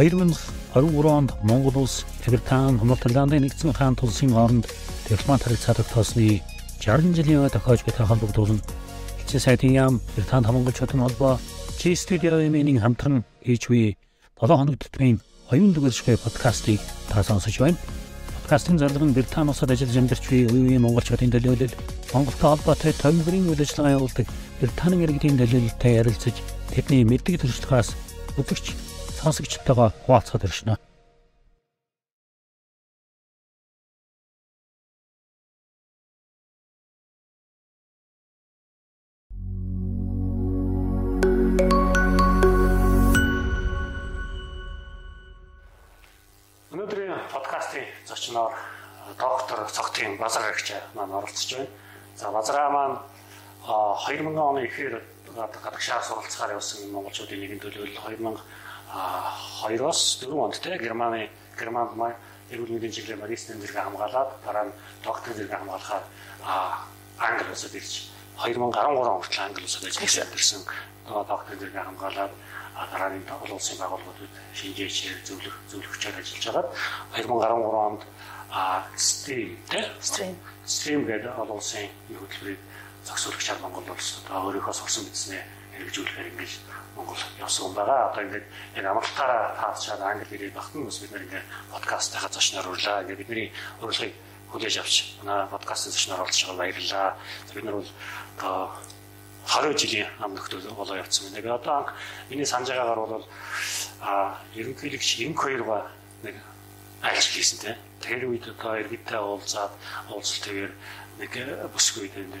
2023 онд Монгол улс Британи, Нидерландын нэгдсэн хаан тулсын хооронд дипломат харилцааг тоосны 60 жилийн өмнө тохиож буй холбогдуулан Элчин сайдын яам Британи хамгаалчдын холбоо Чи студиогийн хамтран хийж буй 7 хоног төтмийн оюун дүгэршгүй подкастыг та сонсож байна. Подкастын зарлал нь Британи улсад ажиллаж амьдарч буй үеийн монголчуудын төлөөлөл Монголтой холбоотой томилбарын үйл ажиллагаа явуулдаг Британи иргэдийн төлөөлөлтэй ярилцаж тэдний мэддэг төрслөхөөс өдөрч сонсогчтойгоо хуваалцахад иршнэ. Өнөөдрийн подкастын зочноор доктор цогтын базар агч маань оролцож байна. За базараа маань 2000 оны эхээр гадагшаар суралцахаар явсан монголчуудын нэгэн төлөөлөл 2000 2-оос 4 онд те Германы Германд маа эрүүл мэндийн чиглэлээр магистрийн зэрэг хамгаалаад дараа нь докторийн зэрэг хамгаалахаар Англи улсад ирж 2013 он хүртэл Англи улсад ажиллаж амьдэрсэн. Докторийн зэрэг хамгаалаад дараа нь олон улсын байгууллагуудад шинжээч зөвлөх зөвлөгчөөр ажиллаж хагаад 2013 онд Stream те Stream. Stream гэдэг олон улсын хөтөлбөрийг зохицуулагчаар Монгол улсад өөрийнхөө сурсан мэдснээ хэрэгжүүлэхээр ингэж Монгол явсан юм байгаа. Одоо ингээд яг амралтаараа таацчаад англи хэлээр багтан бас бид нэр ингээд подкасттай зочноор урлаа. Ингээд бидний урилгыг хүлээж авч манай подкастын зочноор оролцож байгаа баярлалаа. Бид нар бол одоо 20 жилийн ам нөхдөд болоо явцсан байна. Би одоо миний санаж байгаагаар бол а ерөнхийлөгч 92 ба нэг ажил хийсэн тийм. Тэр үед одоо иргэдтэй уулзаад уулзалтайгээр нэг бүсгүй тийм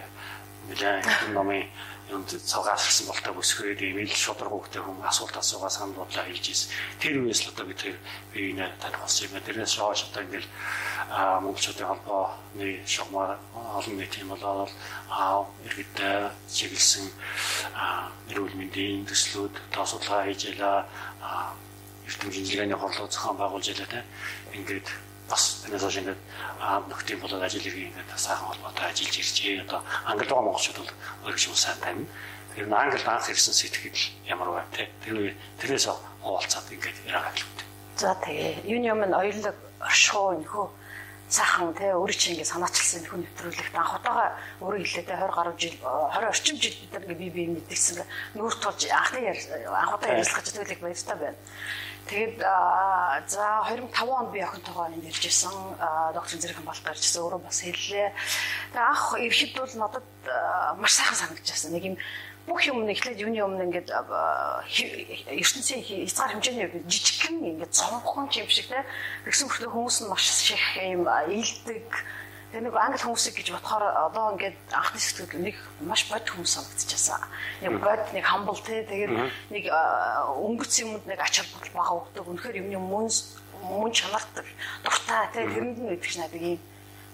нэлээд номын юунд цагаалсан болтой бүсгөөд имэйл шудраг хөвгтэй хүн асуулт асуугаа санал бодлоо хийж ирсэн. Тэр үеэс л одоо бид тэр биеийг таних болсон юм. Тэрнээс хойш одоо ингээл монголчуудын холбооны шугамар олон нийтийн болоод иргэдтэй чиглэсэн эрүүл мэндийн төслүүд тооцоолгоо хийж ялаа эрдэм шинжилгээний хорлоо зохион байгуулж ялаа тийм ингээд бас танаас хойш ингээд нөхдийн болоод ажил хэргийг ингээд сайхан холбоотой ажиллаж иржээ. Одоо англи байгаа монголчууд бол өөр шиг сайн тань. Тэр нь англи анх ирсэн сэтгэл ямар вэ те. Тэр тэрээс хуваалцаад ингээд яриагаа хэлвэ. За тэгээ юуны өмнө оюулаг оршихуу нөхөө сайхан тий өөрөө чинь ингэ санаачилсан нөхөө нэвтрүүлэгт анх удаага өөрөө хэлээ тий 20 гаруй жил 20 орчим жил бид нар ингээ бие бие мэдэрсэн нүүр тулж анхны анх удаа ярилцлага зүйлийг баяртай байна. Тэгээд за 2005 онд би охинтойгоо энд ирж исэн докторийн зэрэг хамгаалалт гарч ирсэн өөрөө бас хэллээ. Тэгээд анх ирэхэд бол надад маш сайхан санагдчихсан. Нэг юм бүх юм эхлээд юуны өмнө ингээд ертөнцийн хязгаар хэмжээний жижигхэн ингээд цомхон юм шиг те тэгсэн хүртэл хүмүүс нь маш их юм ийдэг Тэгээ нэг англи хүмүүсийг гэж бодохоор одоо ингээд анхны сэтгэл нэг маш бод хүмүүс санагдчихсан. Нэг бод нэг хамбал те тэгээд нэг өнгөц юмд нэг ач холбогдол бага өгдөг. Үнэхээр юмны мөн мөн чанартай дуртай те тэрэнд нь идэх надад ийм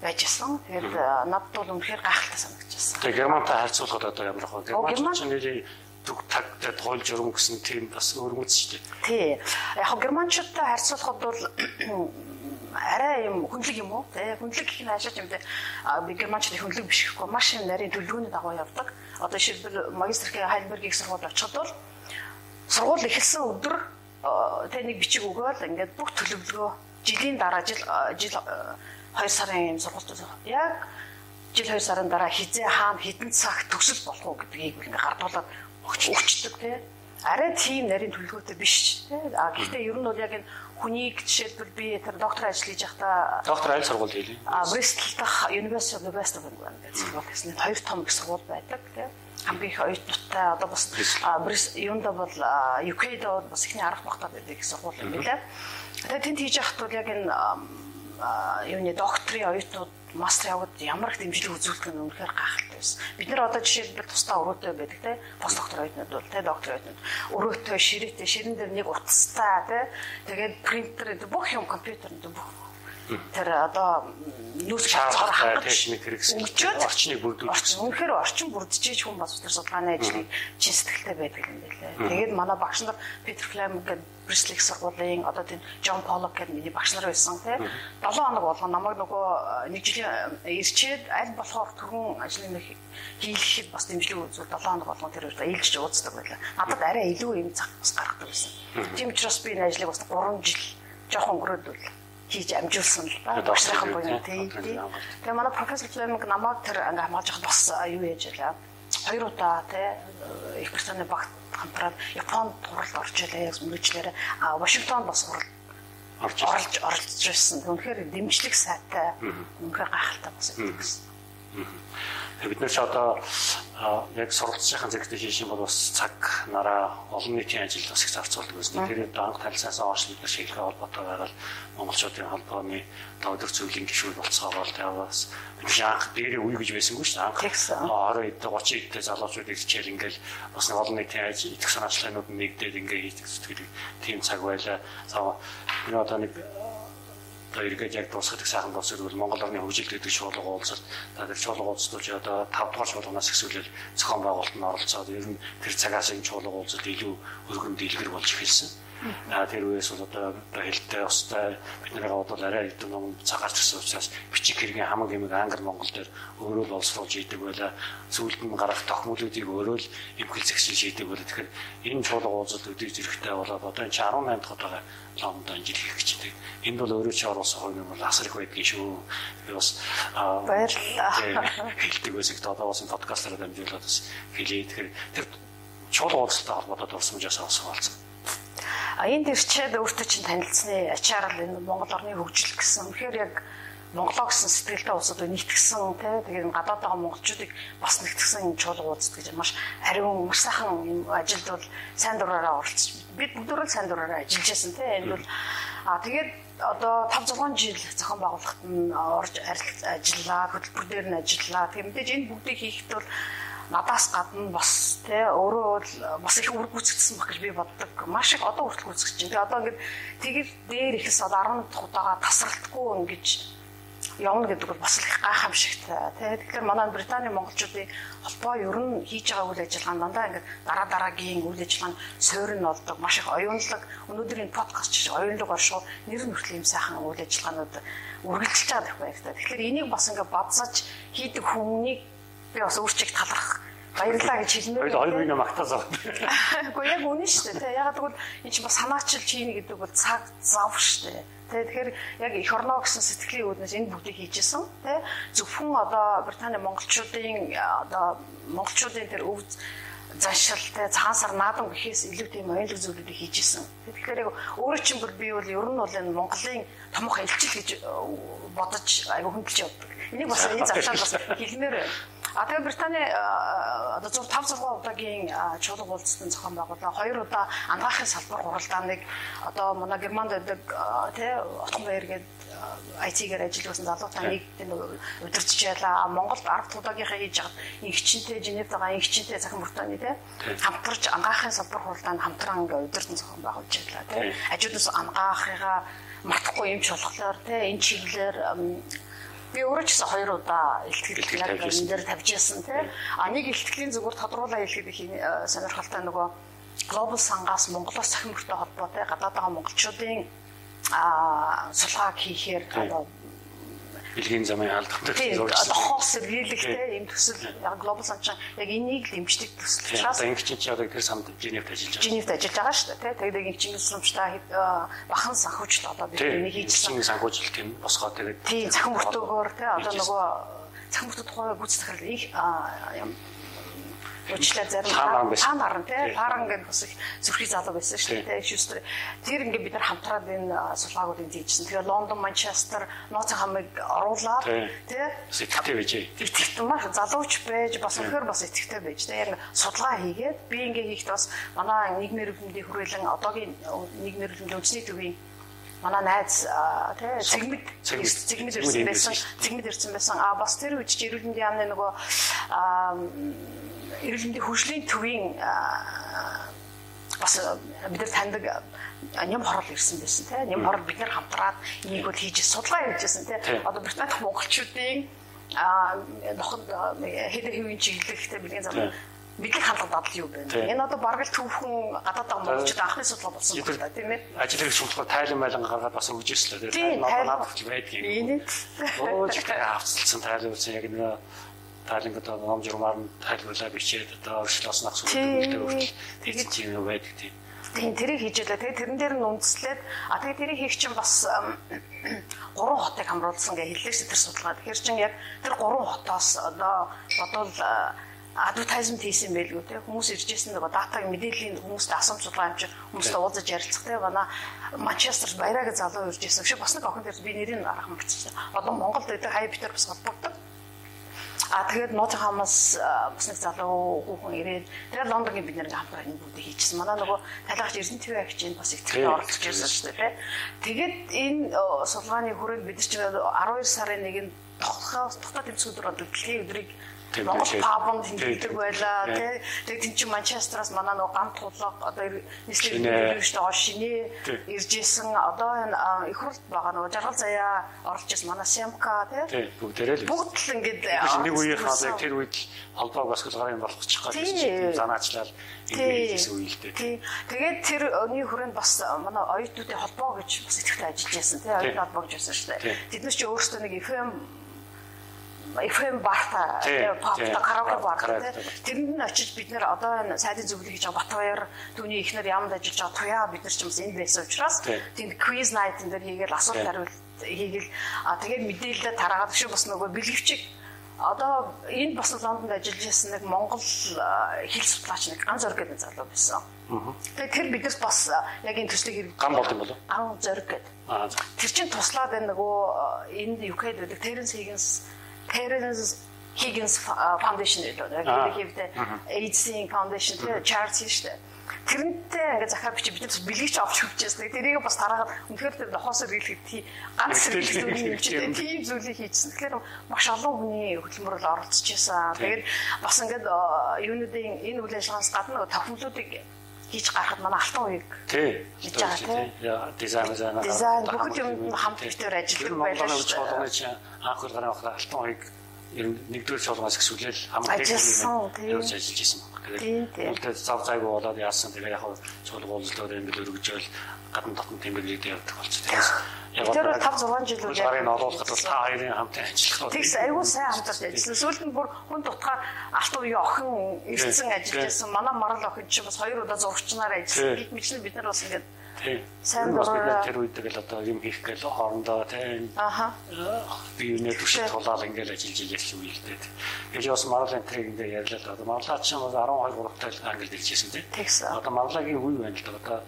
байжсэн. Тэгээд надад бол үнэхээр гайхалтай санагдчихсан. Тэгээ Германтай харьцуулахад одоо ямар хөө Герман чинь нэрийн зүг тагтай тойл журам гэсэн тийм бас өрмөц шүү дээ. Тий. Яг германчуудтай харьцуулахад бол арай юм хүнлэг юм уу? Тэ хүнлэг гэх нь хаашаач юм те. Би германчны хүнлэг биш гэхгүй маш юм нарийн төлөвлөгөөний дагуу явдаг. Одоо жишээлбэл магистрийн Хайнбергийн сургууль очиод бол сургууль эхэлсэн өдөр тэ нэг бичиг өгөөл ингээд бүх төлөвлөгөө жилийн дараа жил жил 2 сарын юм сургуульд яг жил 2 сарын дараа хизээ хаана хідэн цаг төгсөл болох уу гэдгийг ингээд гардуулаад өгчдөг тий. Арай тийм нарийн төлөвлөгөөтэй биш тий. А гэхдээ ер нь бол яг энэ хүнийг жишээлбэл би тэр доктор ажил хийж байхдаа доктор аль сургууль хийлээ? А Bristol дахь University of West England гэдэг сургууль гэсэн хоёр том их сургууль байдаг тийм хамгийн их оюутнуудтай одоо бас юунда бол UK-д бас ихний 10 багтаа байдаг сургууль юм билээ. Тэгээд тэнд хийж байхад бол яг энэ юуны докторийн оюутнууд мастер яваад ямар их дэмжлэг үзүүлдэг нь үнэхээр гайхалтай байсан. Бид нар одоо жишээлбэл тусдаа өрөөтэй байдаг те. Бос доктор оюутнууд бол те доктор оюутнууд. Өрөөтэй ширээтэй ширэн дээр нэг утастай те. Тэгээд принтер бүх юм компьютер бүх тэр одоо нүүрс шаардлага хангаж техник хэрэгсэл орчныг бүрдүүлж үнэхээр орчин бүрдчихэж хүн бас тэр судалгааны ажлыг чин сэтгэлтэй байдаг юм байлээ. Тэгээд манай багш нар Питер Флем гэдэг Брислик сургуулийн одоо тийм Джон Поллок гэдэг миний багш нар байсан тийм. 7 хоног болгоо намайг нөгөө нэг жилийн ирчээд аль болохоор түрүүн ажлын нэг хийлгэхэд бас дэмжлэг үзүүл 7 хоног болгоо тэр үед ээлжиж ууддаг байлаа. Надад арай илүү юм цаг бас гаргадаг байсан. Тийм учраас би энэ ажлыг бас 3 жил жоохон өнгөрөөдөл хийж амжуулсан л ба. Багшрахын буюу тийм. Тэгээ манай профессор Флеминг намайг тэр анги хамгаалж хад бас юу яаж ялаа. Хоёр удаа тий их британий багт хамтраад Японд турал орж илээ мөрөжлөөр а Вашингтонд бас урал орж орж орж ирсэн. Үнэхээр дэмжлэг сайтай. Үнэхээр гайхалтай бас гэсэн. Бид нар ч одоо яг суралцсан зэрэгтэй хийх юм бол бас цаг нараа олон нийтийн ажилд бас их зарцуулдаг байсан. Тэр үед анх талсаас хойш бид нар шийдэх холбоотой байгаад монголчуудын холбооны өдөр зөвлөлийн гишүүд болцоогоо таваас бид анх дээрээ үе гэж байсангүй шүү дээ. Анх 20 эд 30 эдтэй залуучууд ирчээл ингээл бас олон нийтийн ажил идэх санаачлалууд нэгдээд ингээ хийдэг зүйл тийм цаг байлаа. За энэ одоо нэг одоо эргээд яг дуусгах сайхан дуусах бол Монгол орны хөгжил гэдэг шуулга уулзалт та тэр шуулга уулзтуулж одоо 5 дугаар шуулганаас эхсүүлэл зохион байгуулалт нь оролцоод ер нь тэр цагаас энэ шуулга уулзалт илүү өргөн дэлгэр болж эхэлсэн. Тэр үеэс бол одоо хэлтэй устай бидний бодвол арай хэдэн ном цагаарч ирсэн учраас бичиг хэргийн хамаг хэмэг англи монгол дээр өөрөө л олсруулж идэг байла зүйлд нь гарах тохиолдлуудыг өөрөө л эмхэл зэгшил шийдэг байла тэгэхээр энэ чуулга уулзалт өдөрж ирэхтэй болоод одоо энэ 18 дахь удаагаа лондон жил байна. Энд бол өөрөө чи оруулсан хувь юм бол асар их байдгийн шүү. Би бас баярлалаа. Хэлдэг байсан. Одоо бас подкастаар дамжуулаад бас хэлээ. Тэгэхээр тэр чуулга уулзалттай холбоотой дурсамжаас авсан болсон. А энэ дэрчээд өөртөө чинь танилцсны ачаарл энэ Монгол орны хөгжил гэсэн. Тэгэхээр яг Монголоо гэсэн сэтгэлтэй улсууд нийтгсэн тий тэгээд гадаад байгаа монголчуудыг бас нэгтгсэн энэ чуулга уулзт гэж маш ариун маш сайхан юм ажилд бол сайн дураараа оролцож бид бүгдөө сайн дураараа ажиллаж байсан тий энэ бол а тэгээд одоо 5 6 жил зохион байгуулахад нь орж ажиллаа хөтөлбөр дээр нь ажиллаа. Тэгээд мэдээж энэ бүгдийг хийхэд бол надаас гадна бас тий өөрөө бол бас их үр гүйцэгдсэн баг гэж би боддог. Маш их одоо хүртэл гүйцэгдэж байна. Тэгээ одоо ингээд тэгэр дээр ихс одоо 11 дахь удаага тасралтгүй ингэж явна гэдэг бол бас их гайхамшигтай. Тэгээд тэгэхээр манай Британий монголчуудын холбоо ер нь хийж байгаа үйл ажиллагаа дандаа ингээд дараа дараагийн үйл ажиллагаанд суурь нь болдог. Маш их оюунлаг өнөөдрийн подкаст чинь оюунлаг оршуу нэр нь хүртэл юм сайхан үйл ажиллагаанууд үргэлжилж байгаа гэх баяртай. Тэгэхээр энийг бас ингээд бадсаж хийдэг хүмүүнийг би бас өөрчиг талархах баярлаа гэж хэлмээр. Хоёул хоёр минут магтаасаа. Гэхдээ яг үнэн шүү дээ. Яг тэгвэл энэ чинь бас санаачилж хийнэ гэдэг бол цаг зав шүү дээ. Тэгэхээр яг эх орноо гэсэн сэтгэлийн үүднээс энэ бүгдийг хийжсэн. Тэ зөвхөн одоо Британий монголчуудын одоо монголчуудын тэр өв заншил тэ цагаан сар наадам гэхээс илүү тийм оюунлаг зүйлүүдийг хийжсэн. Тэгэхээр яг өөрөө чинь бол би бол ер нь бол энэ Монголын томох элчил гэж бодож аягүй хөндлөж явдаг. Энийг бас энэ завшаал бас хэлмээр байна. А тэгээ Британий одоо 5 6 удаагийн чуулга уулзсан зохион байгуулаа. Хоёр удаа ангаахын салбар хуралдааныг одоо манай Германд байдаг тий Отгон баяр гэдэг IT-гээр ажилласан залуутаа нэг тийм удирдах байлаа. Монголд 10 удаагийнхаа хийж хаад ингчэнтэй Женевд байгаа ингчэнтэй захин Британий тий хамтарч ангаахын салбар хуралдаанд хамтран ингээ удирдан зохион байгуулж байлаа тий. Хажуудаас ангаахыгаа мартахгүй юм ч болохоор тий энэ чиглэлээр Би өөрөө ч гэсэн хоёр удаа илтгэл яг энэ дээр тавьж яасан тий. А нэг илтгэлийн зүгээр тодруулаа хэлэхэд их э, сонирхолтой нөгөө глобал сангаас Монголоос цахим мөртэй холбоотой гадаад байгаа монголчуудын а сулгааг хийхээр одоо бэлгийн замын алдахтай зурж хоос сэргийлэхтэй юм төсөл яг глобал санч яг энийг л дэмждэг төсөл учраас ингэ чинь чи одоо тэр самд Женевт ажиллаж байгаа. Женевт ажиллаж байгаа шүү дээ. Тэгээд ингэ чинь сумчтай бахан санхүүжл одоо бид энийг хийжсэн. Санхүүжл тийм босгоо тэгээд тийм цахим мөртөөгөөр тий одоо нөгөө цахим мөртөд тухай гүйцэтгэл их юм Уучлаа зарим та наран тий. паран гэдэг бас зүрхий залуу байсан шүү дээ шүүстэр. Тэр ингээд бид нар хамтраад энэ сулгаагуудыг дийжсэн. Тэгээ Лондон, Манчестер, Ноцын хамыг оруулаад тий. сэтгэвтэй байжээ. Итгэвтэй маш залууч байж бас өнөхөр бас итгэвтэй байж тий яг судалгаа хийгээд би ингээд хийхдээ бас манай нийгмийн эрхлэндийн хүрээлэн одоогийн нийгмийн эрхлэндийн үндэсний төвийн манай найз тий цэгмэд цэгмэд. ирсэн байсан. цэгмэд ирсэн байсан. А бас тэр үед эрүүл мэндийн яамны нөгөө мэндийн хөгжлийн төвийн бас бид нар таньдаг ням хорол ирсэн байсан тийм ням хорол бид нар хамтраад энийг бол хийж судалгаа хийжсэн тийм одоо Британи дахь монголчуудын а ноход хэдэр хэвийн чиглэлтэй бэлгийн зам бидний хандлага дадал юу бэ? Энэ одоо бараг л түүхэн гадаад монголчууд анхны судалгаа болсон байна да тийм ээ. Ажил хэрэг судалгаа тайлан байлан гаргаад бас өгжээслээ. Тэгээд надад надад байдгийг. Оо чихтэй авцалсан тайлан үзсэн яг нэг тайлан одоо ном журмаар нь тайлбарлаа бичээд одоо нах сүлдөлтэй хүртэл тэгж тийм юу байдаг тийм. Тийм тэрийг хийж байлаа. Тэгээд тэрэн дээр нь үндэслээд а тэгээд тэрийг хийх чинь бас гурван хотыг хамруулсан гэж хэллээш тэр судалгаа. Тэгэхээр чинь яг тэр гурван хотоос одоо бодвол адвертайзмент хийсэн байлгүй те хүмүүс иржсэн нөгөө датаг мэдээллийн хүмүүст асуумж судалгаа амжиж хүмүүстэй уулзаж ярилцах те манай Манчестер баяраг залуу иржсэн шиг бас нэг охин дээр би нэрийг арах мөрчсөн. Одоо Монголд гэдэг хай битэр бас холбогддог. А тэгээд Нотингhamаас бас нэг залуу хүүхэн ирээд тэгээд Лондонгийн бид нэр хамтраа энэ бүгдийг хийчихсэн. Манай нөгөө талхагч Эрдэнэ ТV агчийн бас их тэр оролцож байсан шүү дээ. Тэгээд энэ судалгааны хүрээнд бид чинь 12 сарын 1-нд тогтхоо тогтоод тэмцэх өдөр дэлхийн өдрийг Пабон хийдэг байлаа тий. Тэгээд тэн чинь Манчестераас манай нөгөө гам тулаг одоо нийслэл шүү дээ шинэ ирж исэн одоо энэ их хурд байгаа нөгөө жаргал заяа орж ирсэн манай Сямка тий. Бүгдээрээ л бүгд л ингээд нэг үеийн хаалыг тэр үед холбоог бас гарын болгочих гэж занаачлал хийсэн үе л дээ. Тэгээд тэр өний хүрээнд бас манай оюутнуудын холбоо гэж бас идэвхтэй ажиллаж байсан тий. Оюутны холбоо гэж байсан шүү дээ. Тэд нар ч өөрсдөө нэг FM FM барта попта караоке барта тэрэнд нь очиж бид нэр одоо энэ сайдын зөвлөлийг хийж байгаа Батбаяр түүний ихнэр ямд ажиллаж байгаа туяа бид нар ч юмс энд байсан учраас тэнд quiz night энэ хийгээл асуулт хариулт хийгээл. А тэгээд мэдээлэлээ тараагаад шүү бас нөгөө бэлгэвчиг. Одоо энэ бас Лондонд ажиллаж байсан нэг Монгол хэл судлаач нэг ган зориг гэдэг залуу байсан. Тэгээд тэр бидээс бас яг энэ төслийг ган болд юм болов? Ган зориг гэдэг. Тэр чинь туслаад энэ нөгөө энд UK гэдэг Terence Higgins Parents Higgins Foundation гэдэг. Яг хэвдээ AIDS-ийн foundation тэгээ charity шүү дээ. Тэрнтэй ингээ захаар бичиж бид нар бэлгийч авч хөвчээсэн. Тэрийг бас тараагаад үнэхээр тэр нохоосоор хэлэхэд тий ганц зүйлийг хийчихсэн. Тийм зүйлийг хийчихсэн. Тэгэхээр маш олон хүний хөдөлмөрөөр оролцож байсан. Тэгээд бас ингээд юунуудын энэ үйл ажиллагаанаас гадна тохиомлуудыг хийж гарахад манай алтан тий. хийж байгаа тий. дизайн дизайн дизайн бүгд юм хамт битээр ажилладаг байлаа шүү дээ. анх хөл гарах алтан уяг ер нь нэгдүгээр шалгаас ихсүүлэл хамгийн ажилласан явж ажиллаж исэн байна. Тэгээд зав зайгүй болоод яасан. Тэгээ яг цулгуулалтаар ингэж өргөжөөл гадна дотн тэмдэглээд явдаг болчих. Тэгээс яг тэр 5 6 жил үйл гарыг олуулахад бол та хоёрын хамт ажиллах. Тэгс айгүй сайн хамтарч ажилласан. Сүүлд нь бүр хүн тутгаа алт уу охин ирсэн ажиллаж байсан. Манай марал охин чинь бас хоёр удаа зурагчнаар ажилласан. Бид мэтлэн бид нар бас ингэж Сайн дураа тэр үед тэгэл одоо юм хийх гээл хоорондоо тийм. Аха. Би юунэ түшиж тулаал ингээл ажиллаж ийлэх юм л дээ. Гэж бас Марлын трийг ингээ ярьлаа л одоо Марлаа чинь бол 12 3 тал англи дэлжсэн тийм. Тэгсэн. Одоо Марлагийн үе байна л да. Одоо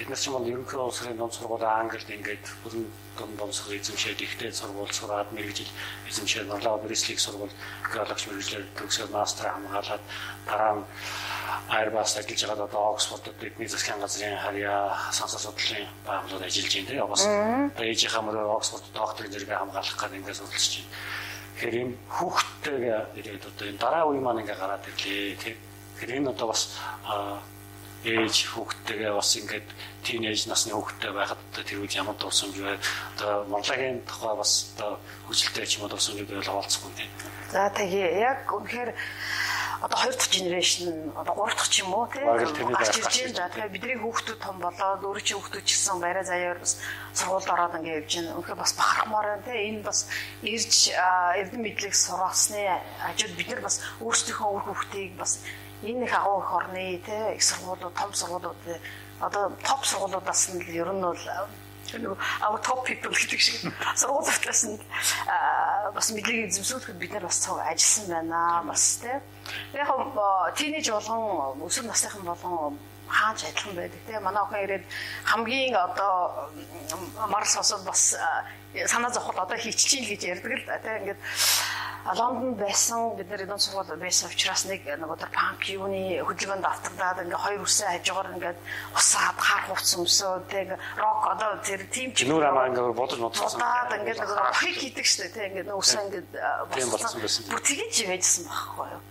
тэд нар чинь бол ерөнхий улсын дунд сургуулийн англид ингээд бүрэн дунд дундсаг эзэмшээд ихтэй сургууль сураад мэрэгжил эзэмшээд Марлаа Брэслиг сургууль геологч мэрэгчлэр төгсөөд мастер хамгаалаад дараа нь Airbus ажиллаж байгаа одоо Оксфордод бидний засгийн газрын харьяа сонсо судлалын байгууллагад ажиллаж байна тийм бас ээжийнхаа мөрөө Оксфорд докторийн зэрэгээ хамгаалах гэдэг ингээд судалж байна. Тэгэхээр энэ хүүхдтэйгээ ирээд одоо энэ дараа үе маань ингээд гараад ирлээ тийм. Тэгэхээр энэ одоо бас ээж хүүхдтэйгээ бас ингээд тийнейж насны хүүхдтэй байхад тэр үед ямар дурсамж бай одоо Монголын тухай бас одоо хүчтэй ч юм уу дурсамжууд байл хаалцахгүй тийм. За тэгээ яг үнэхээр одоо хоёр дахь генерашн одоо гурав дахь ч юм уу тийм гарч ирж байна. За тэгэхээр бидний хүүхдүүд том болоод өөрөө чи хүүхдүүд ч гэсэн байраа заяар бас сургуульд ороод ингээд явж байна. Үнэхээр бас бахархмаар байна тийм энэ бас ирж эрдэм мэдлэг сургасны хажууд бид нар бас өөрсдийнхөө үр хүүхдийг бас энэ их агуу их орны тийм их сургуулиуд том сургуулиуд одоо топ сургуулиудаас нь ер нь бол нөгөө our top people гэдэг шиг. Сургуулиудаас нь бас мэдлэгийг эзэмшүүлэхэд бид нар бас цог ажилласан байна бас тийм яг тийнейж болгон өсвөр насныхан болгон хаач адилхан байдаг тийм манай охин ирээд хамгийн одоо марс сонсоод бас санаа зовхол одоо хийчихин гэж ярьдаг л тийм ингээд Лондонд байсан бид нар эдэн сургууль байсан учраас нэг нөгөө тэр панк юуны хөдөлгөөнд автагдаад ингээ хоёр үсээ хажуугаар ингээд усаад хар хувц өмсөө тэг рок одоо тэр тим ч нүүр амаа ингээ бодож бодсон. Удаад ингээ нөгөө хик хийдэг штэ тэг ингээ үсээ ингээ болсон байсан. Бүр тэгэж байжсан байхгүй юу?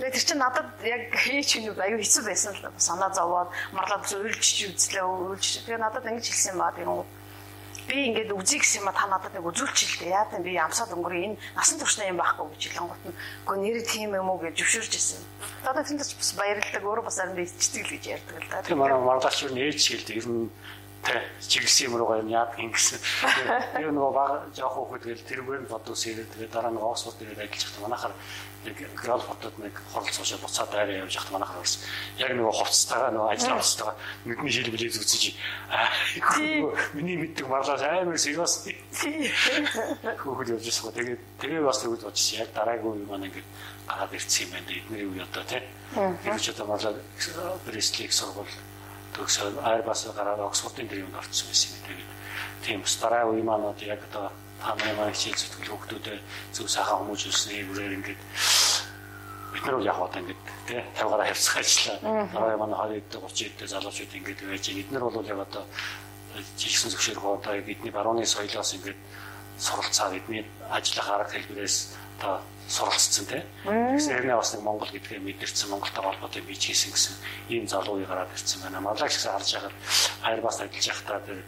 Тэгээд тэр чинь надад яг хээч хүнүүд аюу хэцүү байсан л санаа зовоод марлаад уйлж үзлээ уйлж. Тэгээд надад ингэж хэлсэн юм аа тийм би ингээд үзье гэсэн юм та надад нэг үзүүлчихлээ. Яа гэвэл би амсаад өнгөрөө энэ насан туршны юм байхгүй гэж хэлэнгуут нь үгүй нэр тийм юм уу гэж зөвшөөрч ирсэн. Одоо тэндээс бас баярлалаа өөрөө бас аринд ичдэг л гэж ярьдаг л да. Тийм манай маргааш юу нээж хэлдэг. Ер нь тэ чиглэсэн юм руугаа юм яад ингэсэн. Тэр нөгөө баг жоох хөөхд гэл тэргээр нь бодос ирээд тэгээ дараа нь Оксфорд ирээд ажиллаж байхдаа манайхаар нэг грал фотод нэг хорол суушаа буцаад байраа явж явахт манайхаар бас яг нөгөө хувцастайгаа нөгөө ажил хувцастайгаа нүдний шил билээ зүцэж миний мэддэг марлаас амар сериус хөөхд явж байгаа. Тэгээд тэгээ бас тэгж бодчихсон. Яг дараагийн үе маань ингээд гараад ирсэн юм байна. Эдний үе одоо тийм. Тэгж одоо марлаа Брэслийг сургууль төгсөөд Airbus гараад тэр юмд орсон байсан юм. Тэгээд тийм бас дараа үе маань одоо яг одоо маань хичээл зүтгэл хүмүүстэй зөв сайхан хүмүүжүүлсэн эврээр ингээд бид нар яг одоо ингээд тий тавгараа хавцах ажиллаа. Дараа манай 20 эд 30 эд залуучууд ингээд байж бид нар бол яг одоо жижигсэн зөвшөөрөх одоо бидний барууны соёлоос ингээд суралцаа бидний ажиллах арга хэлбэрээс одоо суралцсан тий. Тэгсэн хэрнээ бас нэг Монгол гэдгээ мэдэрсэн Монголтой холбоотой бий хийсэн гэсэн ийм залуу гараад ирсэн байна. Малайч гэсэн харж байгаад Airbus ажиллаж байхдаа тэр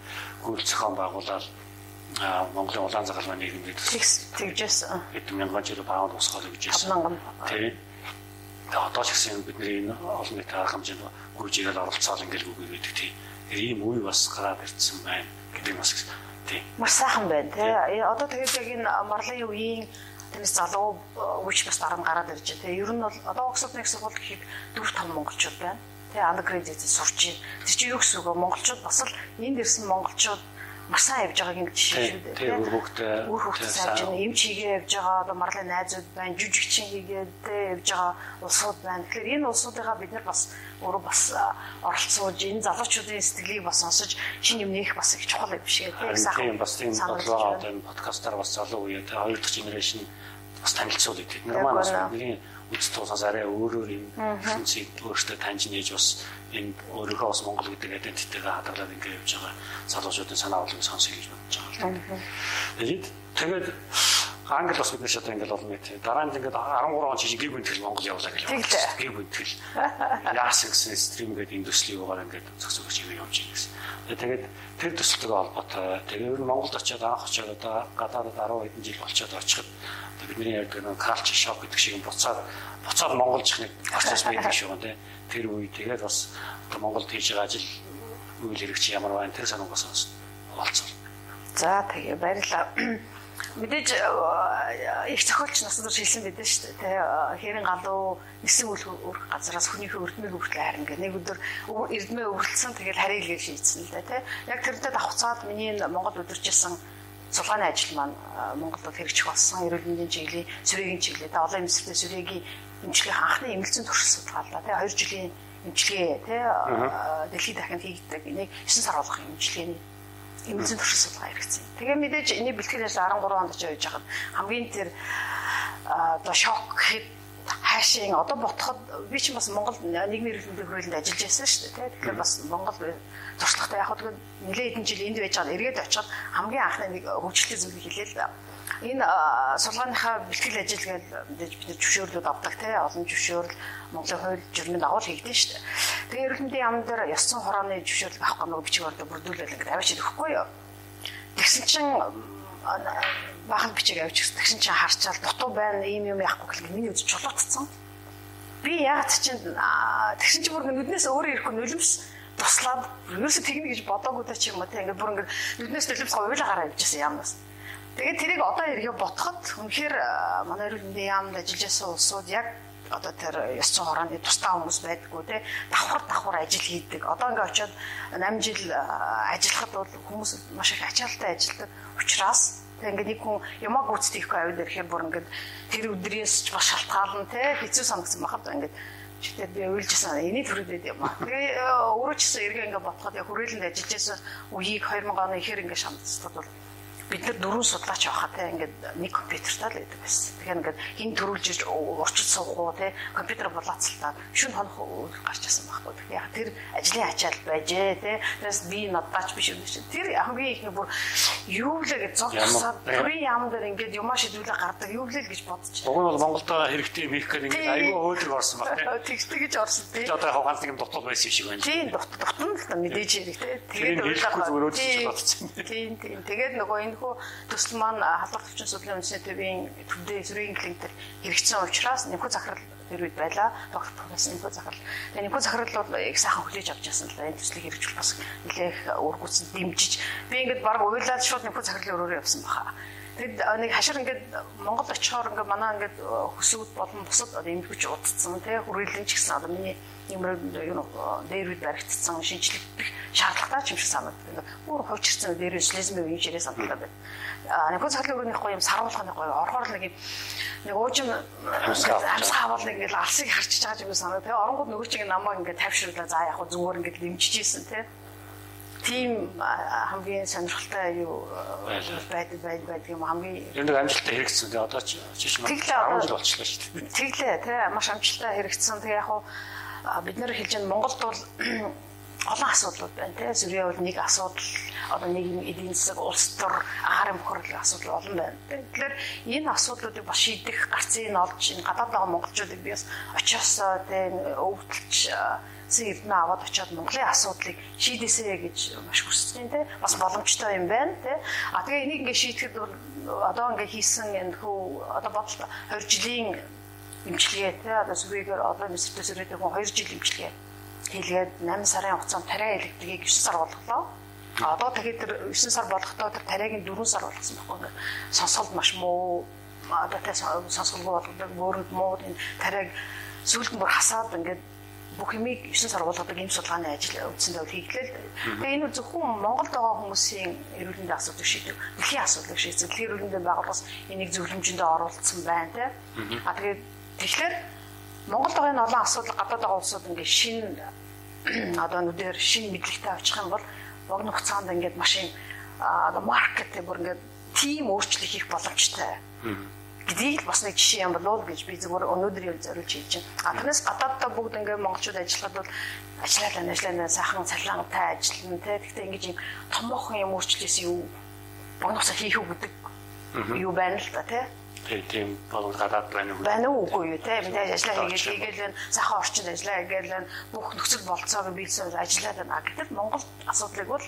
гүйл зохион байгуулаад Монголын улаан загалмай нийгэмд тэгжсэн. Хэдэн мянган жил паунд усгоод өгч байсан. Тий. Тэгээ одоо ч гэсэн бидний энэ олон нийтийн арга хэмжээнд гүйжигээр оролцоол ингээл үгүй гэдэг тий. Тэр ийм үе бас гараад ирсэн байна гэдэг бас тий. Маш сайхан байна тий. Одоо тэгээд яг энэ марлын үеийн тэрнээс залуу үуч бас дараа нь гараад ирж байна тий. Ер нь бол одоо Оксфорд нэг сургууль гэхэд 4 5 монголчууд байна. Тий, андгрэдид сурч байна. Тэр чинь юу гэсэн үг вэ? Монголчууд бас л энд ирсэн монголчууд сайн явж байгааг ингэ жишээ шүү дээ. Тийм үр хөвгтэй. Үр хөвгтэй сайж байна. Эмч хийгээ явж байгаа одоо марлын найзууд байна. Жүжигчин хийгээд явж байгаа улсууд байна. Тэгэхээр энэ улсуудыгаа бид нар бас өөрөө бас оролцуулж энэ залуучуудын сэтгэлийг бас сонсож шинэ юм нээх бас их чухал юм шиг тийм сайхан. Тийм бас тийм бодлоо одоо энэ подкастаар бас залуу үе тэ хоёр дахь генерашн бас танилцуулъя. Бид нар маань бас бидний үз тусаас арай өөрөөр юм шинцийг өөртөө таньж нээж бас энэ өөрийнхөө бас Монгол гэдэг айдентитэйгээ хадгалаад ингэ явж байгаа залуучуудын санаа бодлогыг сонсъё гэж бодож байгаа. Тэгээд тэгээд англи бас бид шат ингээл болно тий. Дараа нь ингээд 13 он чиг гиг бэнтгэл Монгол явуулаа гэж байна. Гиг бэнтгэл. Яасан гэсэн стрим гэдэг индустригоор ингээд зөксөгч юм явж байгаа гэсэн. Тэгээд тэр төсөлтөйг холбоотой. Тэгээд Монголд очиод анх очиод одоо гадаадд 10 хэдэн жил болчиход очиход бидний ярьдаг нэг culture shock гэдэг шиг буцаад буцаад монголжих нэг процесс байдаг шүү дээ. Тэр үе тэгээд бас Монголд хийж байгаа ажил үйл хэрэгч ямар байна тэр санаагаа сонсно. Олцсон. За тэгээ баярлалаа. Мэдээж их зохиолч насан турш хэлсэн байдаг шүү дээ. Тэ хэрэн галуу нисэн үл өрх газараас хүнийхээ өрдмийг өвөртлөө харин гэх нэг өдөр эрдмээ өвөрлцсөн тэгэл харилгээ шийдсэн л дээ. Яг тэрнтэй давхцаад миний Монгол удиржсэн сулгааны ажил маань Монголд хэрэгжих болсон эрүүл мэндийн чиглэлийн сүрээгийн чиглэлд олон эмсэлтэй сүрээгийн эмчилгээ анхны эмгэлзэн турш судалгаалаа тий 2 жилийн эмчилгээ тий дэлхийд дахинд хийгддэг энийг 9 сар болгох эмчилгээний эмгэлзэн турш судалгаа хэрэгцсэн. Тэгээ мэдээж энийг бэлтгэрээс 13 онд ч явж хахад хамгийн тэр одоо шок хэд хаашийн одоо ботход би ч бас Монгол нийгмийн эрхлэлтийн хөрөлөнд ажиллаж байсан шүү дээ. Тэгэхээр бас Монгол туршлагатай яг хөө нэлээд хэдэн жил энд байж байгаа эргээд очиход хамгийн анхны нэг хөгжлийн зүйлийг хэлээ л да. Энэ сулгааныхаа бэлтгэл ажил гэж мэдээж бид зөвшөөрлөд авдаг те олон зөвшөөрөл Монголын хууль журмын дагуу хийгдэн шүү дээ. Тэгээ мэндийн яамн дээр ёсцон хорооны зөвшөөрлөг авах гэнэ бичиг баримтаа бүрдүүлэл ингээд авчиж өгөхгүй юу. Тэгсэн чинь баахан бичиг авчих. Тэгсэн чинь харчаал дутуу байна, ийм юм яахгүй гэх миний үз чулуутцсан. Би яагаад чинь тэгсэн чинь бүр нүднээс өөрөө ирэхгүй нулимс туслаад ерөөсө тэгнэ гэж бодоогүй та чи юм уу те ингээд бүр ингээд нүднээс нулимс уйлаа гараа явжсэн яамнаас. Тэгээд тэрийг одоо эргээ ботход үнэхээр манай эрүүл мэндийн яамд ажиллаж байсан улсууд яг одоо тэр ёс зүйн хорооны тусдаа хүмүүс байдгүй те давхар давхар ажил хийдэг. Одоо ингээ очиод 8 жил ажиллахад бол хүмүүс маш их ачаалттай ажилладаг учраас Ингээ нэг хүн ямаа гүйцэтгэхгүй авид ирэхээр бүр ингээд тэр өдрөөс ч бас шалтгаална те хэцүү санагдсан байхад ингээд чигтээ би уйлжсэн энийг төрөдөд юм аа. Тэгээ өөрөө ч гэсэн эргээ ингээ ботход яг хүрээлэнд ажиллаж байсан үеийг 2000 оны ихэр ингээ шамдцдаг бол бид нар дөрөв судлаач авахаа те ингээд нэг компьютертай л байдаг байсан. Тэгэхээр ингээд хин төрүүлж ирж урчил суух уу те компьютер болооцолтаад шүн хонох гарч ирсэн байхгүй. Тэгэхээр яг тэр ажлын ачаал байжээ те. Тэрээс би надаач биш юм шиг. Тэр хамгийн их бүр юу лээ гэж тусаад бүрийн яам дээр ингээд юмаа шийдвүлээ гардаг юу лээ гэж бодож. Уг нь бол Монголд хэрэгтэй мэх гэдэг ингээд аюу хөөдрөг орсон баг те. Тэгс тэгж орсон те. Одоо яг нэг юм дутуу байсан юм шиг байна. Тийм дутуу л та мэдээж хэрэг те. Тэгээд бодсон. Тийм тийм. Тэгээд нөгөө энэ хөө төсөл маань халдвар төвчин судлалын үндэсний төвийн төвдөө эсрэг клиникт хэрэгжсэн учраас нэмхүү захирал тэр үед байла. Доктор профессор нэмхүү захирал. Тэгээд нэмхүү захирал бол их сайхан хүлээж авч яасан л да. Энэ төслийг хэрэгжүүл бас нэлээх үргүүцэн дэмжиж би ингээд баг уйлаад шууд нэмхүү захирлын өрөөрөө явсан баха. Тэгэд нэг хашир ингээд Монгол очихоор ингээд манай ингээд хөсөөд болон бусад эмгэгч удцсан тий хүрээлэн ч гэсэн одоо миний юмруу юу дээр үед баригдсан шинжлэх шаардлагатай ч юм шиг санагддаг. Өөр хувьчирсан дээр слизмын үеийн ширээ санагдаад байна. А нэг цахилын өрөөнийх гоё юм саруулганы гоё орхоор нэг юм нэг уужим амсгаа бол нэг л алсыг харчиж байгаа юм санагдав. Оронгууд нөгөө чинь намайг ингээд тайвшруулаа за яг зүгээр ингээд дэмжижсэн тий тийм хамгийн сонирхолтой юу байдаг байдаг байдаг юм хамгийн ер нь амжилттай хэрэгцсэн. Тэгээ одоо ч жишээ нь 10 жил болчихлоо шүү дээ. Тэглээ тий маш амжилттай хэрэгцсэн. Тэгээ яг хуу бид нэр хэлж байгаа Монголд бол олон асуудлууд байна тий зүрийн бол нэг асуудал одоо нэг эдийн засаг улс төр агаар мөхөрлөгийн асуудал олон байна. Тэгэхээр энэ асуудлуудыг бас шийдэх гарцыг олж энэ гадаад байгаа монголчуудыг би бас очиосоо тий өвдөлж эрдэнэ аваад очиод Монголын асуудлыг шийдэсэй гэж маш хүсэж байна те. Бас боломжтой юм байна те. А тэгээ энийг ингээ шийдэхэд одоо ингээ хийсэн энэ хөө одоо бодол 20 жилийн имчилгээ те. Одоо сүрийгээр одоо мессертэй сүрээтэй хүн 2 жил имчилгээ хийлгээд 8 сарын хугацаанд тариа электрикийг 9 сар болголоо. А одоо тэгээд тэр 9 сар болгохдоо тэр тариагийн 4 сар болгосон байхгүй ингээд сонсголт маш муу. Одоо тэ сонсголгүй болгодог мөрөнд муу. Энэ тариаг сүүлд нь бүр хасаад ингээд бүх юмыг 9 сар болгодог ийм судалгааны ажил үндсэндээ хийглээ. Тэгээ энэ зөвхөн Монголд байгаа хүмүүсийн эрүүл мэндийн асуудлыг шийдэв. Дэлхийн асуудлыг шийдсэн. Дэлхийн эрүүл мэндийн байгууллагаас энийг зөвлөмжөндөө оруулсан байна те. А тэгээд Тэгэхээр Монголд байгаа энэ олон асуудал гадаад байгаа улсууд ингээд шин одоо нүдээр шин мэдлэгтэй очих юм бол богино хугацаанд ингээд машин одоо маркет бүр ингээд тийм өөрчлөлт хийх боломжтой гэдгийг бас нэг жишээ юм болов уу гэж би зүгээр өнөөдөр юм зориулж хийж байна. А тэрнээс гадааддаа бүгд ингээд монголчууд ажиллахад бол ажиллаад ажиллаад сайхан цалинтай ажиллана те. Гэхдээ ингэж юм томоохон юм өөрчлөлтөөс юу хугацаа хийх үү гэдэг юу байна л да те тийм болон гадаад байна уу? Байна уу үгүй юу те мэдээж ажиллаа хийгээд хийгээл сайхан орчинд ажиллаа хийгээл бүх нөхцөл болцоог биелсэн ажиллаад байна. Гэтэл Монгол асуудлыг бол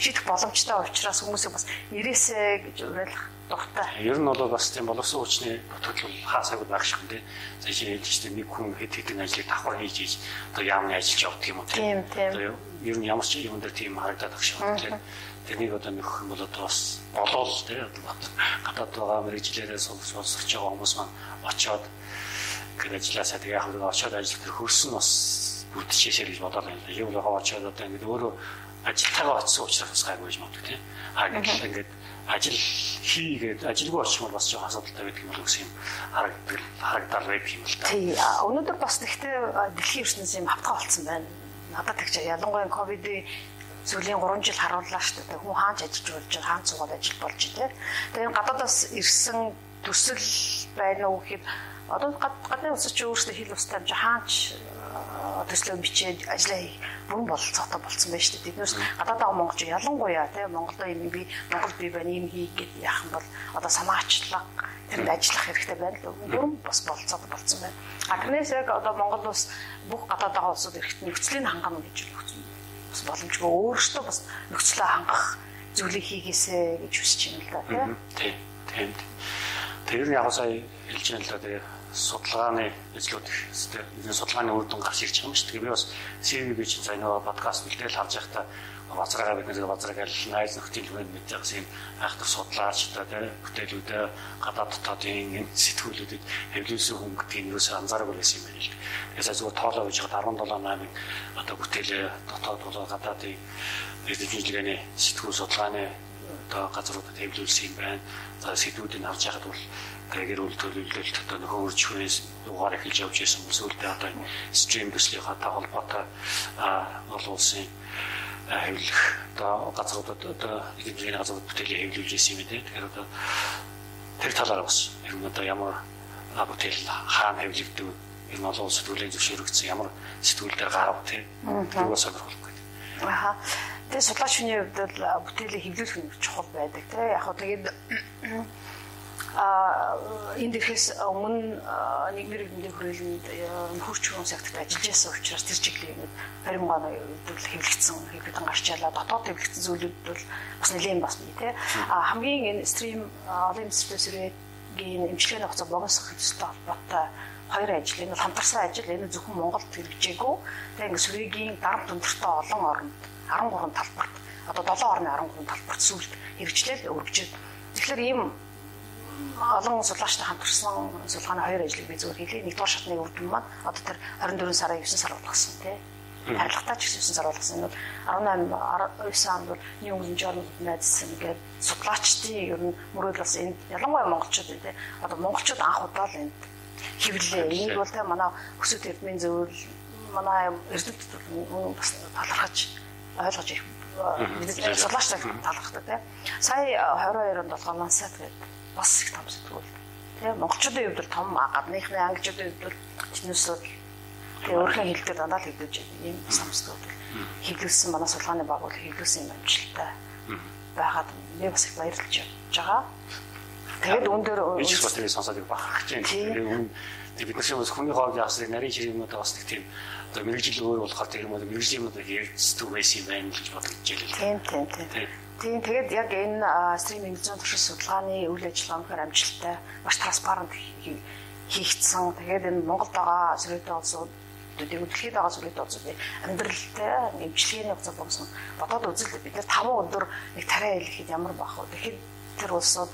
шийдэх боломжтой учраас хүмүүсийг бас ирээсэ гэж уриалах дуртай. Ер нь бол бас тийм боловсон хүчний нутагт хаасаагүй байх шиг тийм. За шинэ хэлжтэй нэг хүн хэд хэдэн ажлыг давхар хийж хийж одоо яамны ажиллаж явдаг юм уу тийм. Тийм тийм. Ер нь ямар ч юм дээр тийм харагдаад ах шиг байна. Тэрнийг одоо нөхөх юм бол одоо бас болол тий гадаад байгаа мэрэгчлэрээ сонсож байгаа хүмүүс маань очоод гэр ажилласаа тэгээ яг л очоод ажил төр хөрсөн бас бүрдчихээсэй гэж бодоод байна. Яг л очоод одоо ингэ өөрөө ажилтайгаа очсон учраас гайгүй гэж боддог тий. А гэтэл ингээд ажил хийгээд ажилгүй очих бол бас жоохон асуудалтай байдаг юм гэсэн юм харагддаг харагдал байдаг юм л та. Тий. Өнөөдөр бас тэгтээ дэлхийн ертөнцийн юм хавтгаа болцсон байна. Надад тэгж ялангуяа ковидын сүүлийн 3 жил харууллаа шүү дээ. Хүн хаанч ажиллаж болж байгаа, хаан цугаад ажил болж байна. Тэгээ энэ гадаадаас ирсэн төсөл байна уу гэхэд одоо гадны улсч өөрсдөө хил амж хаанч төслөө бичээд ажиллаа бүрэн бололцоотой болцсон байна шүү дээ. Тэднээс гадаад байгаа монголч ялангуяа тийм Монголдо юм би Монгол би байна юм хий гэд яах юм бол одоо самаачлаг тэнд ажиллах хэрэгтэй байна л бүрэн бас бололцоотой болцсон байна. А тэрнээс яг одоо Монгол улс бүх гадаад байгаа улсууд эрэхт нөхцөлийн хангана гэж өгсөн бас боломжгүй өөрөөсөө бас нөхцөлөө хангах зүйлийг хийгээсэ гэж хүсэж байна л да тийм. Тийм. Тэр нь яг сая хэлж байна л да тэгээ судалгааны ажлууд ихтэй энэ судалгааны үр дүн гарч ирж байгаа юм шүү. Тэгээ би бас CV би чинь сая нөгөө подкаст бэлдээл харж байхдаа базраагаа бид нэр базрааг аль найз нөхдийн түмэнд мэдээс юм айхтар судлаач та тийм бүтээлүүдээ гадаад дотоодын сэтгүүлүүдэд хэвлүүлсэн хүн гэдгийг юусаа анзаараагүй байсан юм байна л. Тэгээс зүгээр тоолоо гэж хад 17 8 одоо бүтээлээ дотоод болоо гадаадын эдгэжлэгээний сэтгүүл судалгааны одоо газруудад хэвлүүлсэн юм байна. За сэтгүүдийг харж байхад бол гэр бүл төлөвлөлт одоо нөхөр үржихээс угаар эхэлж явж байсан хүмүүс үлдээ одоо стрим төслийнхаа холбоотой олон улсын хэвлэх одоо газруудад одоо эдгээр газрууд бүтээлийг хэвлүүлж ирсэн юм тий. Тэгэхээр одоо тэр талаар бас ер нь одоо ямар бүтээл хаана хэвлэгдэв нь олон улсад хүлээн зөвшөөрөгдсөн ямар сэтгүүл дээр гарав тий. Тэр бас сонирхолтой. Аха. Тэгээ судлаач хүний хувьд бол бүтээлийг хэвлүүлэх нь чухал байдаг тий. Яг хөө тэгээд а энэ дэхээс өмнө нийгмийн иргэдийн хүрээлэнд хөрч хүн секторт ажиллаж байсан учраас тэр чиглэлийн баримгааны үед хэвлэгдсэн хэвлэгдэн гарч ялаа дотоод хэвлэгдсэн зүйлүүд бол бас нэлээд бас бий а хамгийн энэ стрим олон стрессрэгийн эмчилгээний хугацаа богиносох хэвчтэй холбоотой хоёр ажил. Энэ бол хамтарсан ажил энэ зөвхөн Монголд хэрэгжээгүй. Тэгээ ингээ сүрэгийн дарамт өндөртэй олон оронд 13 талбарт одоо 7 орны 13 талбарт сүүлд хэрэгжлэл өргөжөөд тэгэхээр ийм олон судлаачтай хамтарсан судалгааны хоёр ажлыг би зөвхөн хэлье. Нэгдүгээр шатны үр дүн маань одоо тэр 24 сарын 9 сар болгосон тий. Харилцагтай ч 9 сар болгосон. Энэ бол 18 9 онд бол England Journal of Medicine гэдэг судлаачдын ер нь мөрөөдөл бас энэ ялангуяа монголчууд тий. Одоо монголчууд анх удаа л энд хэвлээ. Энийг бол тий манай өсвөд эрдмийн зөвлөл манай эрдэмтдүүд бас талархаж ойлгож их судлаачтай талархдаг тий. Сая 22 онд болохоор Lancet гэдэг бас их том сэтгүүл. Тэгээ монголчуудын хувьд бол том гадныхны англичуудын хувьд бол чинээсүүд тэгээ өөрхөн хэлдэг дандаа л хэлдэж ийм том сэтгүүл. Хэвлүүлсэн манай судалгааны байгуул хэвлүүлсэн юм амжилттай байгаад би бас их баярлж байгаа. Тэгээд үүн дээр би ч бас тэгээ сонсоод бахархаж байна. Тэгээ бид нар шиг бас хүний хоол яасыг нарийн ширээ юм уу бас тийм одоо мэрэгжил өөр болохоор тэр юм уу мэрэгжлийн юм уу ярьцдаг байсан юм байна гэж бодож байлаа. Тийм тийм тийм. Тийм тэгээд яг энэ стриминг зүүн туршил судалгааны үйл ажиллагаа өнөхөр амжилттай маш транспарант хийгдсэн. Тэгээд энэ Монголд байгаа сүрэтэ улсууд дэлхийд байгаа сүрэтэ улсуудын амьдралтай эмчилгээний хугацаа богсон бодоод үзэл бид нэр 5 өдөр нэг тариа хэлэхэд ямар байх вэ? Тэгэхэд тэр улсууд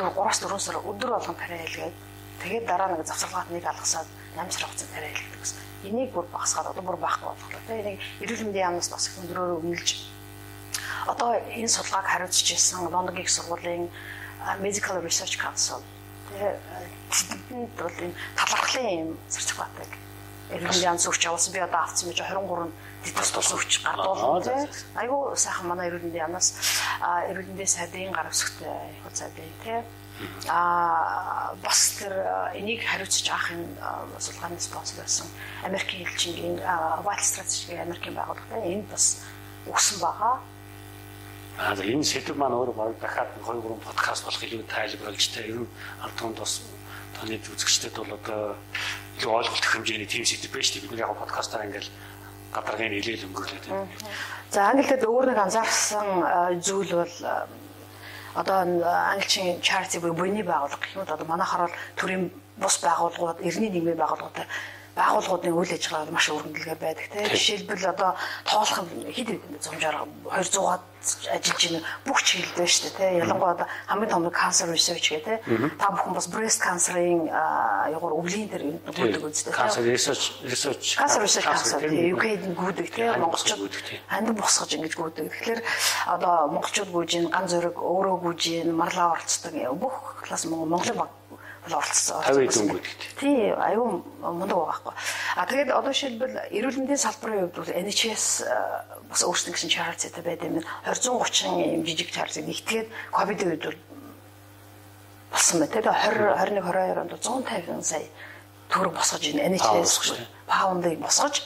3-4 сар өдөр болгон тариа хэлгээд тэгээд дараа нэг завсарлагат нэг алгасаад 8 сар хугацаанд тариа хэлдэг гэсэн. Энийг бүр багасгаад одоо бүр байхгүй боллоо. Тэгээд энийг эрүүл мэндийн яамнаас бас өндөрөөр өмнөлж одоо энэ судалгааг хариуцж ирсэн Лондонгийн их сургуулийн Medical Research Council тэдэнд бол энэ талархлын юм сертификатыг эрүүл янз бүрч явуулсан. Би одоо авсан байж 23 дэдс тус өвч гардуулсан. Айгу сайхан манай эрүүл мэндийн яамнаас эрүүл мэндийн сайдын гар үсгтэй их сайдын тий. А бас тэр энийг хариуцж авах энэ судалгааны спонсор байсан Америкийн элчингийн White Strategy Америкийн байгууллага энд бас өгсөн байгаа. Аа энэ сэдв маань өөрөө баг дахиад 2 3 подкаст болох илүү тайлбарлаж та ер нь ард тунд бас таны үзэгчдэд бол одоо илүү ойлголт хэмжээний тим сэдв байж тээ. Бид нар яг подкастаар ингээл гадаргын нэлээл өнгөрлөд байна. За англиэд өөр нэг анзаарсан зүйл бол одоо англичийн charity буюу буйны байгууллага гэх юм одоо манайхаар бол төрийн бус байгууллагууд, эртний нийгмийн байгууллагууд байгууллагуудын үйл ажиллагаа маш өргөндлөгээр байдаг тийм жишээлбэл одоо тоолох хэд хэдэн зумжаар 200-аад ажиллаж байна бүх чиглэлд байна шүү дээ ялангуяа одоо хамгийн том cancer research гэдэг тийм та бүхэн бас breast cancer-ын ягуур өвлийн дээр гүйдэг үстэй cancer research research cancer research council UK-д гүйдэг тийм монголчууд ханд босгож ингэж гүйдэг. Тэгэхээр одоо монголчууд гүйж ин ган зөрөг өөрөө гүйж ин марлаа орцдог бүх класс Монголын баг оролцсон. 50 дөнгөд. Тий, аюу мундаг байхгүй. А тэгээд одоо шилбэл эрүүл мэндийн салбарын хувьд бол NHS бас өөрсдөө гэсэн charity-тай байд юм. 20 30 юм жижиг charity нэгтгээд ковидын үед бол болсон байна. Тэгээд 20 21 22 онд 150 сая төгрөг босгож ийн NHS паундыг босгож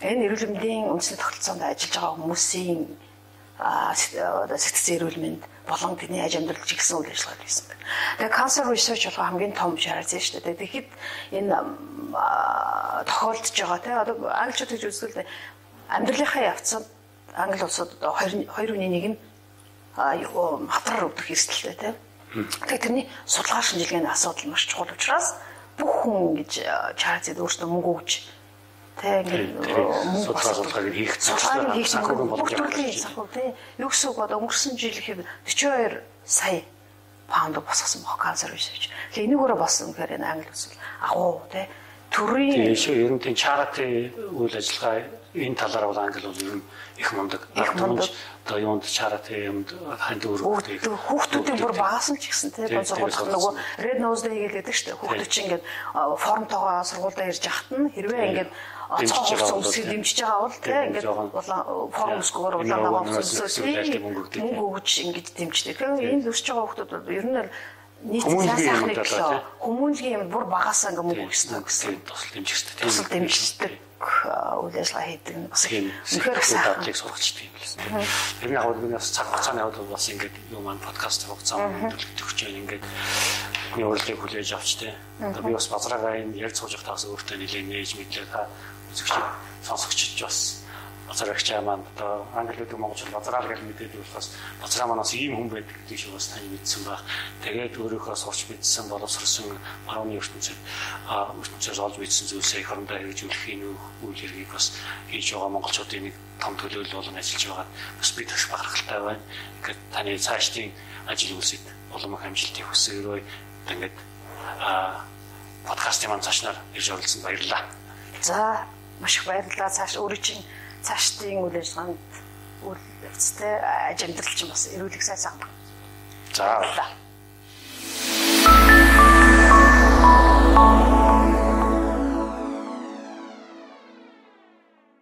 энэ эрүүл мэндийн үндэсний тогтолцоонд ажиллаж байгаа хүмүүсийн сэтгцэн эрүүл мэнд болон тэний аж амьдрал чигсэн үйл ажиллагаа хийсэн байна. Тэгээ cancer research болох хамгийн том шаарсан шүү дээ. Тэгэхэд энэ тохиолдож байгаа те одоо англичууд гэж үзвэл амьдралынхаа явцад англи улсууд 2.1 нь хавраар өвдөх эрсдэлтэй те. Тэгээ тэрний судалгаа шинжилгээний асуудал маш чухал учраас бүх хүн гэж чарцэд өөрсдөө мөнгө өгч Тэ ингээд судалгаа судалгааг хийх хийх санхүүгийн бодлогын санхүү тий. Юу гэсэн үг одоо өнгөрсөн жил ихэд 42 сая паунд босгосон бох канцер research. Тэгээ энийгээрээ болсон гэхээр энэ англи улс агуу тий төрийн тийм шүү ер нь тийм чарати үйл ажиллагаа энэ талаараа бол англи бол ер нь их мундаг. Мундаг. Одоо юунд чарати юмд ханд өргөдөг. Хүүхдүүдийн бүр багасан ч гэсэн тийм сургуулах нөгөө red nose day гэдэг шүү дээ. Хүүхдүүд чинь ингээд формтойгоо сургуультай ирж яхад нь хэрвээ ингээд цоохол өмсөд дэмжиж байгаа бол тийм ингээд форм өсгөөр улаанаа өмсөсөө мөнгө өгч ингээд дэмждэг. Тэгэхээр энэ өсөж байгаа хүүхдүүд ер нь нийт сайхан нэг хүмүүнлэгийн юм бүр багасаа ингээд мөнгө өгсөн гэсэн. Тусал дэмжих хэрэгтэй. Тусал дэмждэг үйл ажиллагаа хийдэг нь бас үнэхээр сайхан. сургалждаг юм лсэн. Тэр нь яг нь бас цаг хугацааны хувьд бас ингээд юу маань подкаст хугацаа төлөвлөж байна ингээд бидний урилгыг хүлээж авч тээ. Одоо би бас базраагаа энэ яг цууж таас өөртөө нэлээд нээж мэдлээ та үзэгч сонсогчд бас базраагч маань одоо англи хэлдэг монголчууд базраар гэж мэдээд болохоос базраа манаас ийм хүн байдаг гэдэг шиг бас тань мэдсэн баг. Тэгээд өөрийнхөө сурч мэдсэн боловсрсон барууны ертөнцид ертөнцөөс олж мэдсэн зүйлсээ их орондоо хэрэгжүүлэхийн үйл хэргийг бас хийж байгаа монголчуудын нэг том төлөөлөл болон ажиллаж байгаа бас бид их бахархалтай байна. Ингээд таны цаашдын ажил үйлсэд улам их амжилтыг хүсээрөө ингээд а подкастын маань цаашнаар ирж оролцсон баярлалаа. За маш их баярлалаа. Цааш өөрөө чинь цаашдын үйл ажиллагаанд үйл явцтай аж амьдрал чинь бас эрүүлэх сайн санаа. За. Баярлалаа.